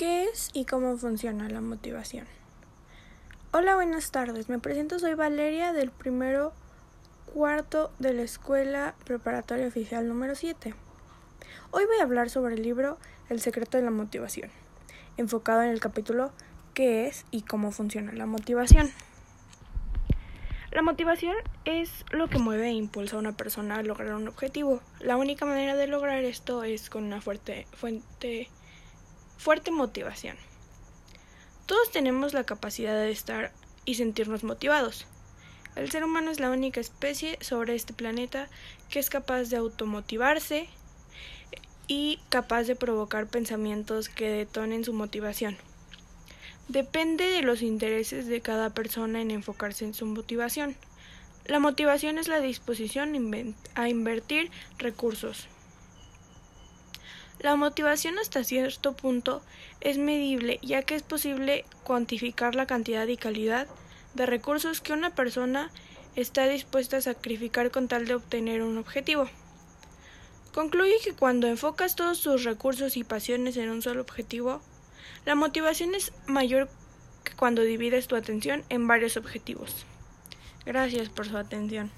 ¿Qué es y cómo funciona la motivación? Hola, buenas tardes. Me presento, soy Valeria del primero cuarto de la Escuela Preparatoria Oficial número 7. Hoy voy a hablar sobre el libro El secreto de la motivación, enfocado en el capítulo ¿Qué es y cómo funciona la motivación? La motivación es lo que mueve e impulsa a una persona a lograr un objetivo. La única manera de lograr esto es con una fuerte fuente Fuerte motivación. Todos tenemos la capacidad de estar y sentirnos motivados. El ser humano es la única especie sobre este planeta que es capaz de automotivarse y capaz de provocar pensamientos que detonen su motivación. Depende de los intereses de cada persona en enfocarse en su motivación. La motivación es la disposición a invertir recursos, la motivación hasta cierto punto es medible ya que es posible cuantificar la cantidad y calidad de recursos que una persona está dispuesta a sacrificar con tal de obtener un objetivo. Concluye que cuando enfocas todos tus recursos y pasiones en un solo objetivo, la motivación es mayor que cuando divides tu atención en varios objetivos. Gracias por su atención.